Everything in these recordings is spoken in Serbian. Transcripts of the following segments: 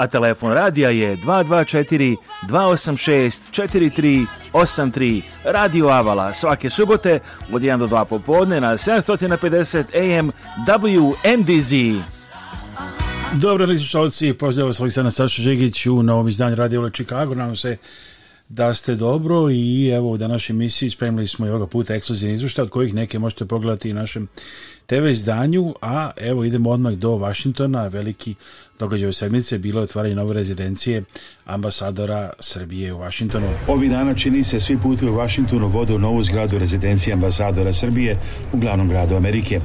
a telefon radija je 224 286 4383 Radio Avala svake subote od 1 do 2 popodne na 750 AM WNDZ. Dobro, li slušalci, pozdrav vas Aleksandar Sašo Žegić u novom izdanju Radio Ola Čikago. Nadam se da ste dobro i evo u današnjoj emisiji spremili smo i ovoga puta ekskluzivne izvještaje od kojih neke možete pogledati i našem TV izdanju, a evo idemo odmah do Vašingtona, veliki Događaj u sedmice bilo je otvaranje nove rezidencije ambasadora Srbije u Vašingtonu. Ovi dana čini se svi puti u Vašingtonu vode u novu zgradu rezidencije ambasadora Srbije u glavnom gradu Amerike.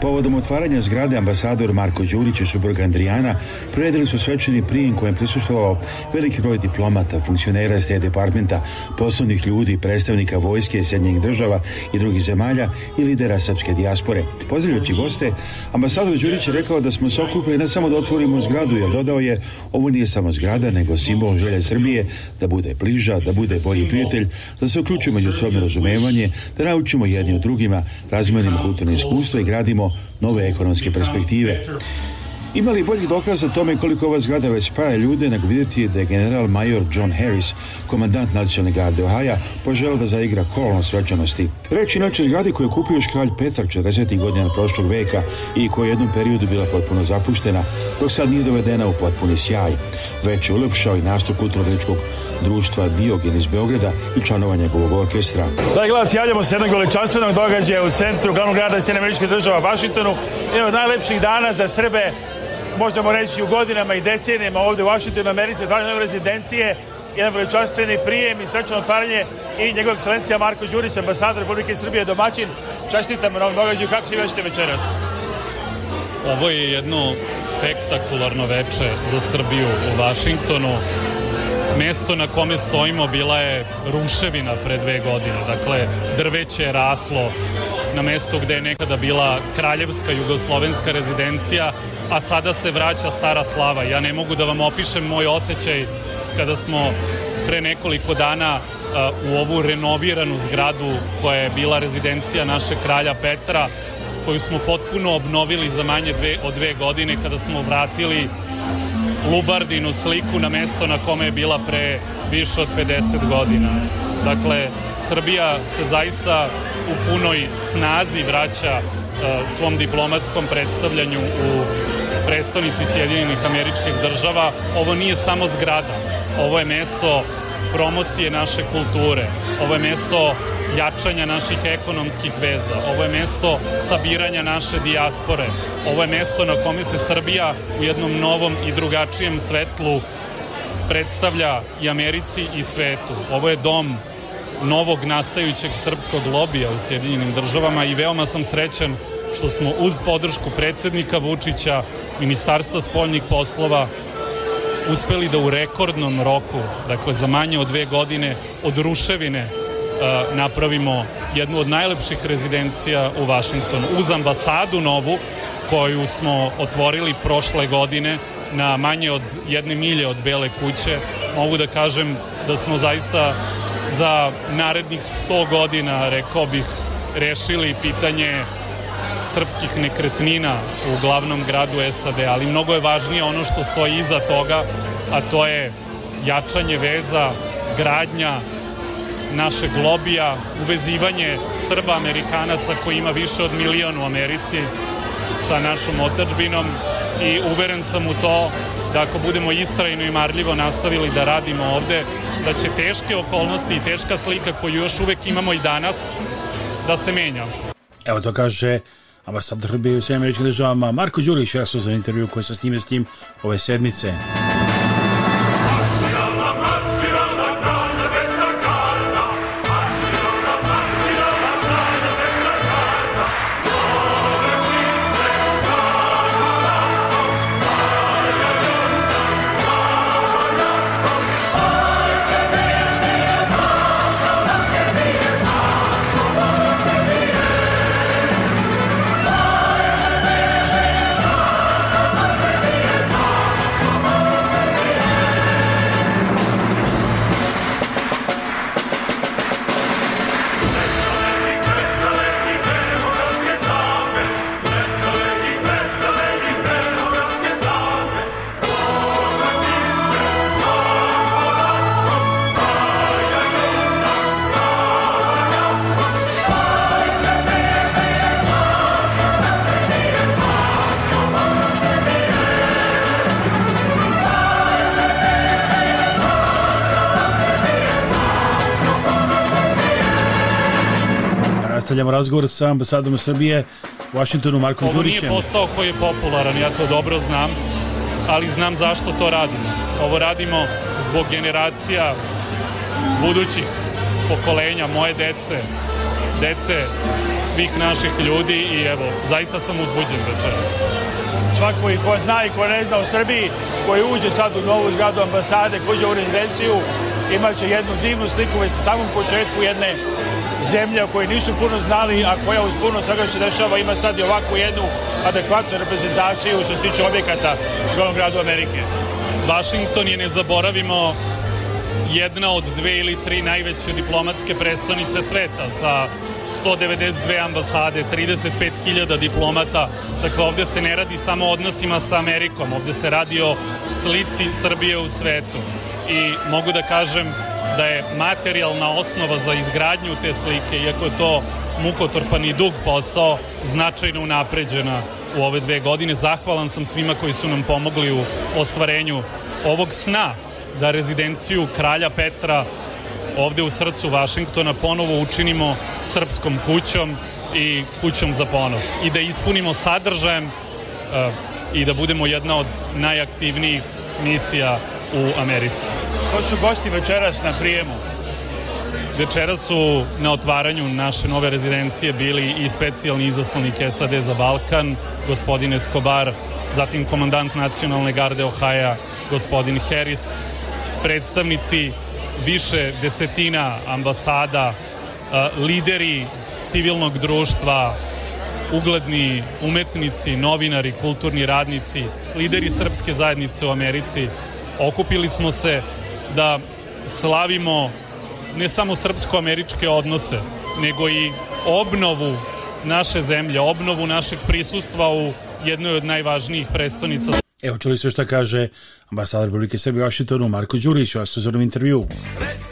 Povodom otvaranja zgrade ambasador Marko Đurić i subrug Andrijana priredili su svečani prijem kojem prisustvovao veliki broj diplomata, funkcionera iz departmenta, poslovnih ljudi, predstavnika vojske Sjednjeg država i drugih zemalja i lidera srpske dijaspore. Pozdravljajući goste, ambasador Đurić je rekao da smo se okupili ne samo da otvorimo zgradu zgradu, jer dodao je, ovo nije samo zgrada, nego simbol želje Srbije da bude bliža, da bude bolji prijatelj, da se uključimo međusobno razumevanje, da naučimo jedni od drugima, razmenimo kulturno iskustvo i gradimo nove ekonomske perspektive. Ima li dokaz za tome koliko ova zgrada već spaja ljude nego vidjeti da je general major John Harris, komandant nacionalne garde Ohaja, poželio da zaigra kolon svečanosti. Reč inače zgradi koju je kupio škralj Petar 40. godina prošlog veka i koja je jednom periodu bila potpuno zapuštena, dok sad nije dovedena u potpuni sjaj. Već je ulepšao i nastup kulturno društva Diogen iz Beograda i članova njegovog orkestra. Daj glas, javljamo se jednog veličanstvenog događaja u centru glavnog grada Sjedna država Vašingtonu. Jedan od najlepših dana za Srbe možemo reći u godinama i decenijama ovde u Washingtonu, Americi, otvaranje nove rezidencije, jedan veličanstveni prijem i srećno otvaranje i njegova ekscelencija Marko Đurić, ambasador Republike Srbije, domaćin. Čestitam na ovom događaju, kako se većete večeras? Ovo je jedno spektakularno veče za Srbiju u Vašingtonu. Mesto na kome stojimo bila je ruševina pre dve godine. Dakle, drveće je raslo na mesto gde je nekada bila kraljevska jugoslovenska rezidencija, a sada se vraća stara slava. Ja ne mogu da vam opišem moj osjećaj kada smo pre nekoliko dana uh, u ovu renoviranu zgradu koja je bila rezidencija naše kralja Petra, koju smo potpuno obnovili za manje dve, od dve godine kada smo vratili Lubardinu sliku na mesto na kome je bila pre više od 50 godina. Dakle, Srbija se zaista u punoj snazi vraća uh, svom diplomatskom predstavljanju u predstavnici Sjedinjenih američkih država, ovo nije samo zgrada, ovo je mesto promocije naše kulture, ovo je mesto jačanja naših ekonomskih veza, ovo je mesto sabiranja naše dijaspore, ovo je mesto na kome se Srbija u jednom novom i drugačijem svetlu predstavlja i Americi i svetu. Ovo je dom novog nastajućeg srpskog lobija u Sjedinjenim državama i veoma sam srećan što smo uz podršku predsednika Vučića Ministarstva spoljnih poslova uspeli da u rekordnom roku, dakle za manje od dve godine, od ruševine e, napravimo jednu od najlepših rezidencija u Vašingtonu uz ambasadu novu koju smo otvorili prošle godine na manje od jedne milje od Bele kuće. Mogu da kažem da smo zaista za narednih 100 godina, rekao bih, rešili pitanje srpskih nekretnina u glavnom gradu SAD, ali mnogo je važnije ono što stoji iza toga, a to je jačanje veza, gradnja našeg lobija, uvezivanje Srba Amerikanaca koji ima više od milion u Americi sa našom otačbinom i uveren sam u to da ako budemo istrajno i marljivo nastavili da radimo ovde, da će teške okolnosti i teška slika koju još uvek imamo i danas da se menja. Evo to kaže ambasador Srbije u Sjemeničkim državama, Marko Đurić, ja sam za intervju koji sa snime s tim ove sedmice. nastavljamo razgovor sa ambasadom Srbije u Vašingtonu, Markom Ovo Đurićem. Ovo nije posao koji je popularan, ja to dobro znam, ali znam zašto to radimo. Ovo radimo zbog generacija budućih pokolenja, moje dece, dece svih naših ljudi i evo, zaista sam uzbuđen večeras. Svako i ko zna i ko ne zna u Srbiji, koji uđe sad u novu zgradu ambasade, koji uđe u rezidenciju, imaće jednu divnu sliku već sa samom početku jedne zemlja koje nisu puno znali, a koja uz puno svega se dešava ima sad i ovakvu jednu adekvatnu reprezentaciju što se tiče objekata u glavnom gradu Amerike. Washington je, ne zaboravimo, jedna od dve ili tri najveće diplomatske prestonice sveta sa 192 ambasade, 35.000 diplomata. Dakle, ovde se ne radi samo o odnosima sa Amerikom, ovde se radi o slici Srbije u svetu. I mogu da kažem da je materijalna osnova za izgradnju te slike, iako je to mukotrpan i dug posao, značajno unapređena u ove dve godine. Zahvalan sam svima koji su nam pomogli u ostvarenju ovog sna da rezidenciju kralja Petra ovde u srcu Vašingtona ponovo učinimo srpskom kućom i kućom za ponos i da ispunimo sadržajem uh, i da budemo jedna od najaktivnijih misija u Americi. Ko su gosti večeras na prijemu? Večeras su na otvaranju naše nove rezidencije bili i specijalni izaslanik SAD za Balkan, gospodin Escobar, zatim komandant nacionalne garde Ohaja, gospodin Harris, predstavnici više desetina ambasada, lideri civilnog društva, ugledni umetnici, novinari, kulturni radnici, lideri srpske zajednice u Americi, okupili smo se da slavimo ne samo srpsko-američke odnose, nego i obnovu naše zemlje, obnovu našeg prisustva u jednoj od najvažnijih prestonica. Evo čuli ste šta kaže ambasador Republike Srbije u Vašingtonu Marko Đurić u astrozorom intervju. Reci!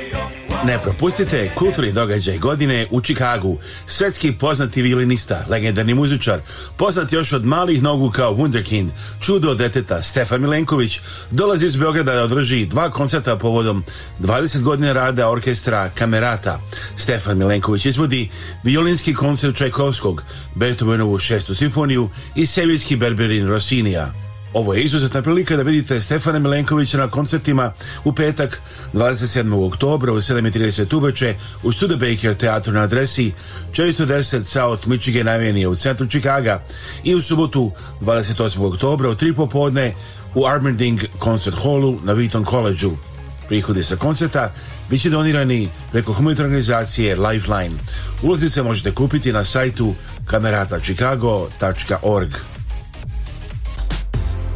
Ne propustite kulturni događaj godine u Čikagu. Svetski poznati violinista, legendarni muzičar, poznat još od malih nogu kao Wunderkind, čudo deteta Stefan Milenković, dolazi iz Beograda da održi dva koncerta povodom 20 godine rada orkestra Kamerata. Stefan Milenković izvodi violinski koncert Čajkovskog, Beethovenovu šestu simfoniju i sevijski berberin Rosinija. Ovo je izuzetna prilika da vidite Stefana Milenkovića na koncertima u petak 27. oktobra u 7.30 uveče u Studebaker teatru na adresi 410 South Michigan Avenue u centru Čikaga i u subotu 28. oktobra u 3 popodne u Armending Concert Hallu na Wheaton Collegeu. Prihodi sa koncerta biće donirani preko humanitarne organizacije Lifeline. Ulaznice možete kupiti na sajtu kameratachicago.org.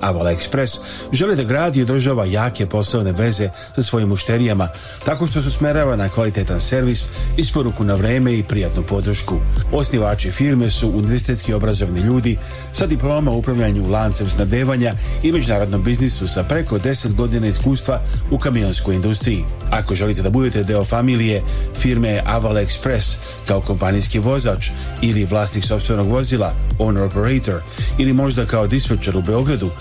Aval Express želi da gradi i održava jake poslovne veze sa svojim mušterijama tako što se usmerava na kvalitetan servis, isporuku na vreme i prijatnu podršku. Osnivači firme su univerzitetski obrazovni ljudi sa diploma upravljanju lancem snabdevanja i međunarodnom biznisu sa preko 10 godina iskustva u kamionskoj industriji. Ako želite da budete deo familije firme Aval Express kao kompanijski vozač ili vlasnik sobstvenog vozila, owner operator ili možda kao dispečer u Beogradu,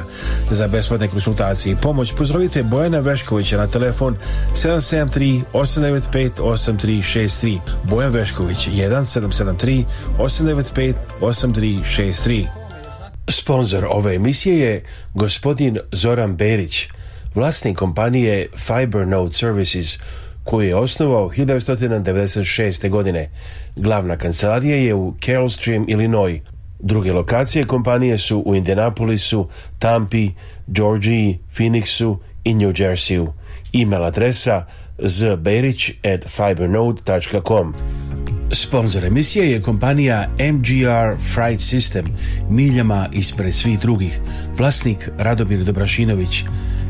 mjesta za besplatne konsultacije i pomoć, pozdravite Bojana Veškovića na telefon 773 895 8363. Bojan Vešković 1773 895 8363. Sponzor ove emisije je gospodin Zoran Berić, vlasnik kompanije Fibernode Services, koju je osnovao 1996. godine. Glavna kancelarija je u Carol Stream, Illinois. Druge lokacije kompanije su u Indianapolisu, Tampi, Georgiji, Phoenixu i New Jerseyu. E-mail adresa zberić at fibernode.com. Sponzor emisije je kompanija MGR Fright System, miljama ispred svih drugih, vlasnik Radomir Dobrašinović,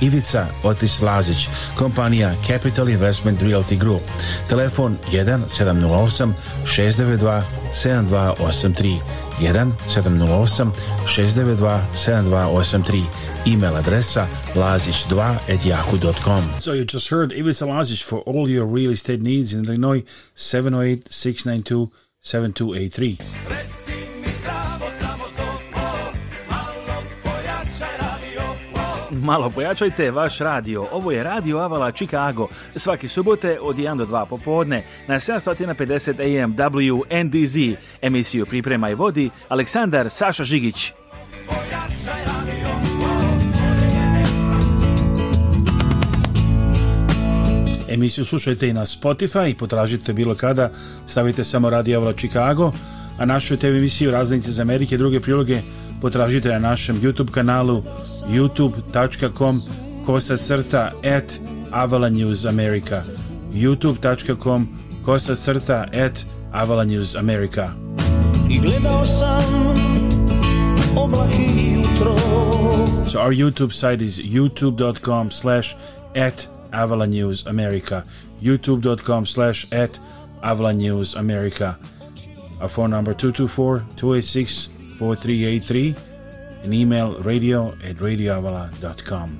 Ivica Otis Lazić, kompanija Capital Investment Realty Group. Telefon 1 692 7283 1 692 7283 email adresa lazic2 at yahoo.com. So you just heard Ivica Lazic for all your real estate needs in Illinois, 708-692-7283. Malo pojačajte vaš radio. Ovo je Radio Avala Chicago. Svake subote od 1 do 2 popodne na 750 AM WNDZ. Emisiju priprema i vodi Aleksandar Saša Žigić. Emisiju slušajte i na Spotify i potražite bilo kada. Stavite samo Radio Avala Chicago, a našu TV emisiju Raznice za Amerike i druge priloge potražite na našem YouTube kanalu youtube.com kosa crta at America youtube.com kosa crta at America I gledao sam jutro So our YouTube site is youtube.com slash at Avalannews America youtube.com slash at Avalannews America our phone number 224 286 4383 and email radio at radioavala.com.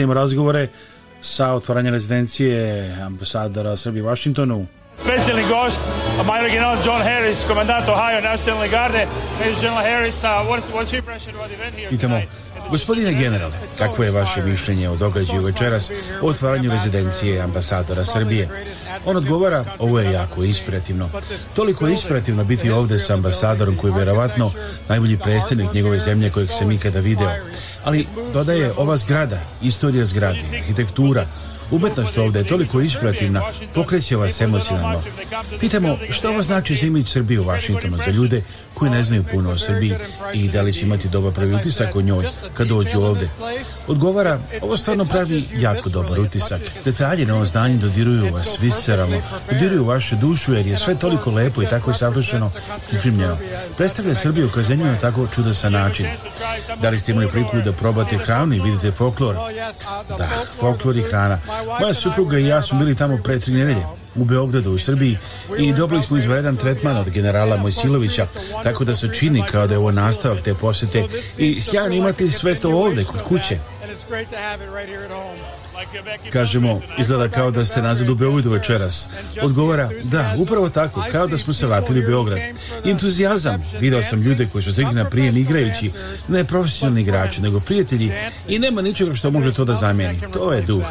nastavimo razgovore sa otvaranjem rezidencije ambasadora Srbije u Vašingtonu specijalni gost, major general John Harris, komandant Ohio nacionalne garde. Major General Harris, uh, what, what's your impression about the event here tonight? Gospodine generale, kakvo je vaše mišljenje o događaju večeras o otvaranju rezidencije ambasadora Srbije? On odgovara, ovo je jako inspirativno. Toliko je inspirativno biti ovde sa ambasadorom koji je verovatno najbolji predstavnik njegove zemlje kojeg sam ikada video. Ali, dodaje, ova zgrada, istorija zgrade, arhitektura, Umetnost ovdje je toliko inspirativna, pokreće vas emocionalno. Pitamo što ovo znači za imidž Srbije u Vašingtonu za ljude koji ne znaju puno o Srbiji i da li će imati dobar prvi utisak o njoj kad dođu ovde? Odgovara, ovo stvarno pravi jako dobar utisak. Detalje na ovom znanju dodiruju vas visceralno, dodiruju vašu dušu jer je sve toliko lepo i tako savršeno i pripremljeno. Predstavlja Srbiju kao zemlju na tako čudosan način. Da li ste imali priliku da probate hranu i vidite folklor? Da, folklor i hrana. Moja supruga i ja smo bili tamo pre tri nedelje u Beogradu u Srbiji i dobili smo izvanredan tretman od generala Mojsilovića, tako da se čini kao da je ovo nastavak te posete i sjajno imati sve to ovde kod kuće. Kažemo, izgleda kao da ste nazad u Beogradu večeras. Odgovara, da, upravo tako, kao da smo se vratili u Beograd. Entuzijazam, video sam ljude koji su stigli na prijem igrajući, ne profesionalni igrači, nego prijatelji i nema ničega što može to da zamijeni. To je duh.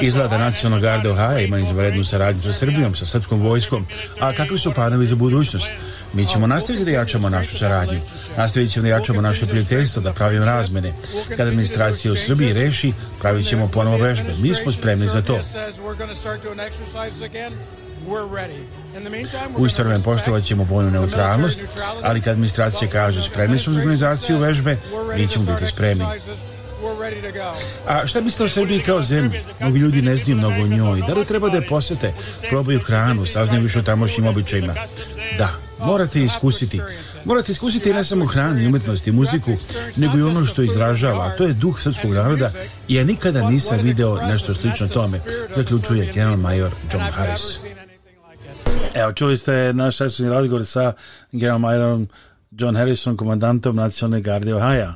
Izgleda Nacionalna garda Ohaja ima izvanrednu saradnju sa Srbijom, sa srpskom vojskom, a kakvi su planovi za budućnost? Mi ćemo nastaviti da jačamo našu saradnju, nastavit ćemo da jačamo naše prijateljstvo, da pravimo razmene. Kada administracija u Srbiji reši, pravit ćemo ponovo vežbe. Mi smo spremni za to. U istorime poštovat ćemo vojnu neutralnost, ali kad administracija kaže spremni smo za organizaciju vežbe, mi ćemo biti spremni. A šta mislite o Srbiji kao zemlji? Mnogi ljudi ne znaju mnogo o njoj. Da li treba da je posete? Probaju hranu, saznaju više o tamošnjim običajima. Da, morate iskusiti. Morate iskusiti ne samo hranu, umetnost i muziku, nego i ono što izražava. To je duh srpskog naroda i ja nikada nisam video nešto slično tome, zaključuje general major John Harris. Evo, čuli ste naš sesovni razgovor sa general majorom John Harrison, komandantom nacionalne garde Ohaja.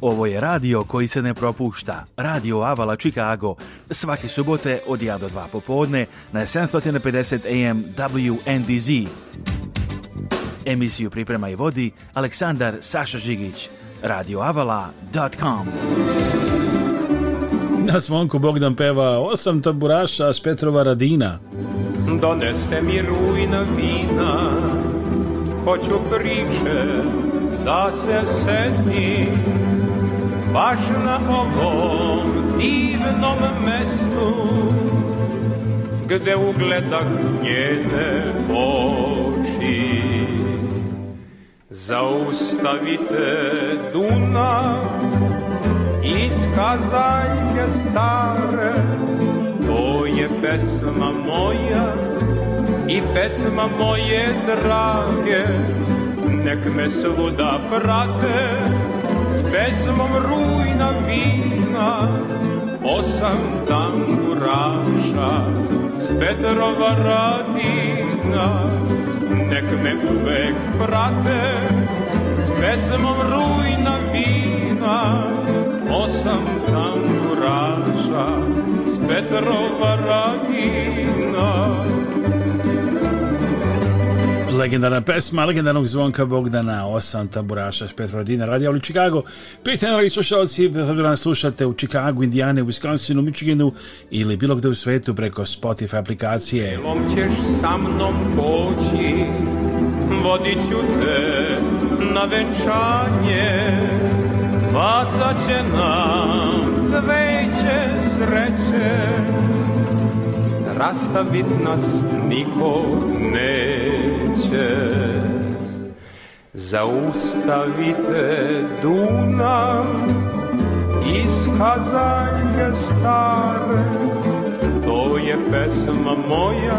Ovo je radio koji se ne propušta. Radio Avala Chicago. Svake subote od 1 do 2 popodne na 750 AM WNDZ. Emisiju priprema i vodi Aleksandar Saša Žigić. radioavala.com Na zvonku Bogdan peva osam taburaša s Petrova Radina. Doneste mi rujna vina, hoću priče da se setim baš na ovom divnom mestu gde ugledah njene oči zaustavite Dunav iz kazaljke stare to je pesma moja i pesma moje drage nek me svuda prate pesmom rujna vina Osam tamburaša s Petrova radina Nek me uvek prate s pesmom rujna vina Osam tamburaša s Petrova radina legendarna pesma legendarnog zvonka Bogdana, osam tamburaša, pet vladina, radija u Čikago, pet dragi slušalci, nas slušate u Čikagu, Indijane, u Wisconsinu, Michiganu ili bilo gde u svetu preko Spotify aplikacije. Jelom ćeš sa mnom poći, vodit ću te na venčanje, bacat će nam cveće sreće, rastavit nas niko ne će Zaustavite Dunav iz Kazanje stare To je pesma moja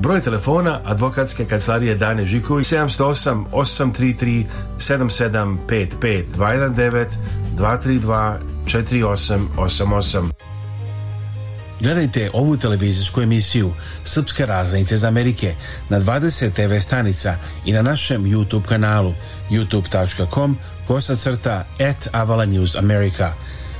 Broj telefona advokatske kancelarije Dane Žiković 708 833 7755 219 232 4888. Gledajte ovu televizijsku emisiju Srpske raznice iz Amerike na 20 TV stanica i na našem YouTube kanalu youtube.com kosacrta at Avala News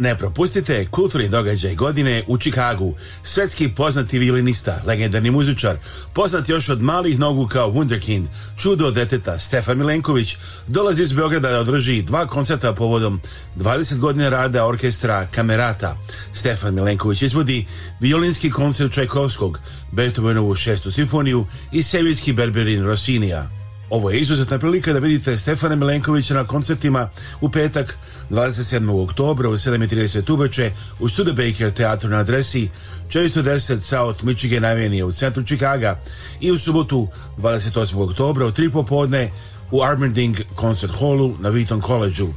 Ne propustite kulturni događaj godine u Čikagu. Svetski poznati violinista, legendarni muzičar, poznat još od malih nogu kao Wunderkind, čudo deteta Stefan Milenković, dolazi iz Beograda da održi dva koncerta povodom 20 godina rada orkestra Kamerata. Stefan Milenković izvodi violinski koncert Čajkovskog, Beethovenovu šestu simfoniju i sevijski berberin Rosinija. Ovo je izuzetna prilika da vidite Stefana Milenkovića na koncertima u petak 27. oktobra u 7.30 uveče u Studebaker teatru na adresi 410 South Michigan Avenue u centru Čikaga i u subotu 28. oktobra u 3 popodne u Armending Concert Hallu na Wheaton Collegeu.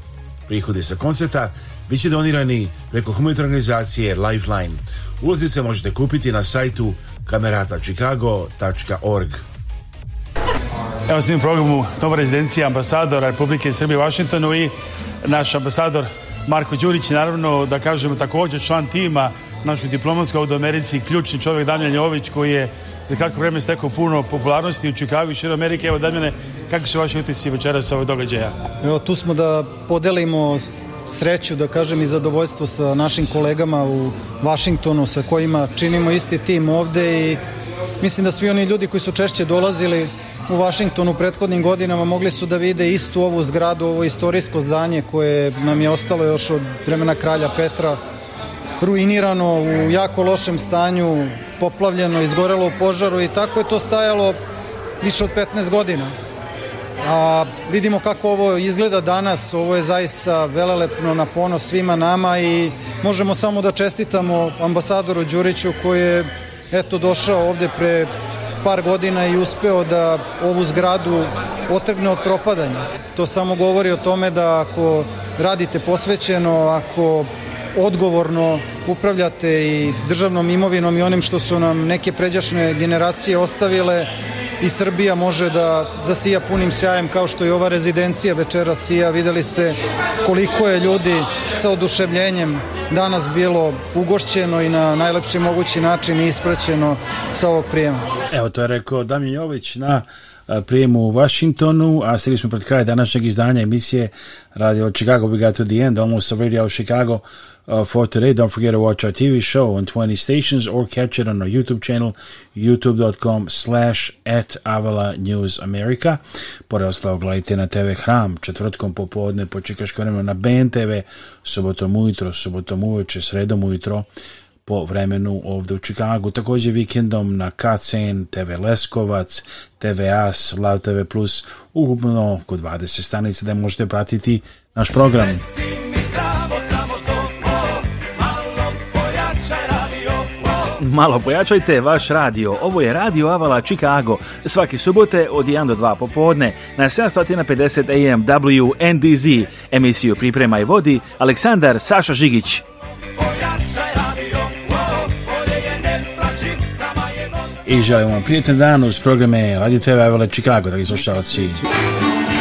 Prihodi sa koncerta biće donirani preko humanitarne organizacije Lifeline. Ulaznice možete kupiti na sajtu kameratachicago.org. Evo s njim programu Nova rezidencija ambasadora Republike Srbije u Vašingtonu i naš ambasador Marko Đurić, naravno da kažemo takođe član tima našeg diplomatskog u Americi, ključni čovjek Damljan Jović koji je za kako vreme stekao puno popularnosti u Čikagu i širom Amerike. Evo Damjane, kakvi su vaši utisci večeras ovog događaja? Evo tu smo da podelimo sreću, da kažem i zadovoljstvo sa našim kolegama u Vašingtonu sa kojima činimo isti tim ovde i mislim da svi oni ljudi koji su češće dolazili u Vašingtonu prethodnim godinama mogli su da vide istu ovu zgradu, ovo istorijsko zdanje koje nam je ostalo još od vremena kralja Petra ruinirano u jako lošem stanju, poplavljeno, izgorelo u požaru i tako je to stajalo više od 15 godina. A vidimo kako ovo izgleda danas, ovo je zaista velelepno na ponos svima nama i možemo samo da čestitamo ambasadoru Đuriću koji je eto došao ovde pre par godina i uspeo da ovu zgradu otrgne od propadanja. To samo govori o tome da ako radite posvećeno, ako odgovorno upravljate i državnom imovinom i onim što su nam neke pređašnje generacije ostavile i Srbija može da zasija punim sjajem kao što i ova rezidencija večera sija. Videli ste koliko je ljudi sa oduševljenjem danas bilo ugošćeno i na najlepši mogući način ispraćeno sa ovog prijema. Evo to je rekao Damijović na prijemu u Washingtonu, a stigli smo pred kraj današnjeg izdanja emisije Radio Chicago We Got to the End, almost a radio Chicago uh, for today. Don't forget to watch our TV show on 20 stations or catch it on our YouTube channel, youtube.com slash at Avala News America. Pored ostalo, gledajte na TV Hram, četvrtkom popodne po čikaškom vremenu na BNTV, subotom ujutro, subotom uveče, sredom ujutro, po vremenu ovde u Čikagu. Takođe vikendom na KCN, TV Leskovac, TV As, Lav TV Plus, ukupno oko 20 stanica da možete pratiti naš program. Malo pojačajte vaš radio. Ovo je Radio Avala Chicago. Svake subote od 1 do 2 popodne na 750 AM WNDZ. Emisiju priprema i vodi Aleksandar Saša Žigić. i želimo vam prijatelj dan uz programe Radio TV Avala Chicago, dragi slušalci.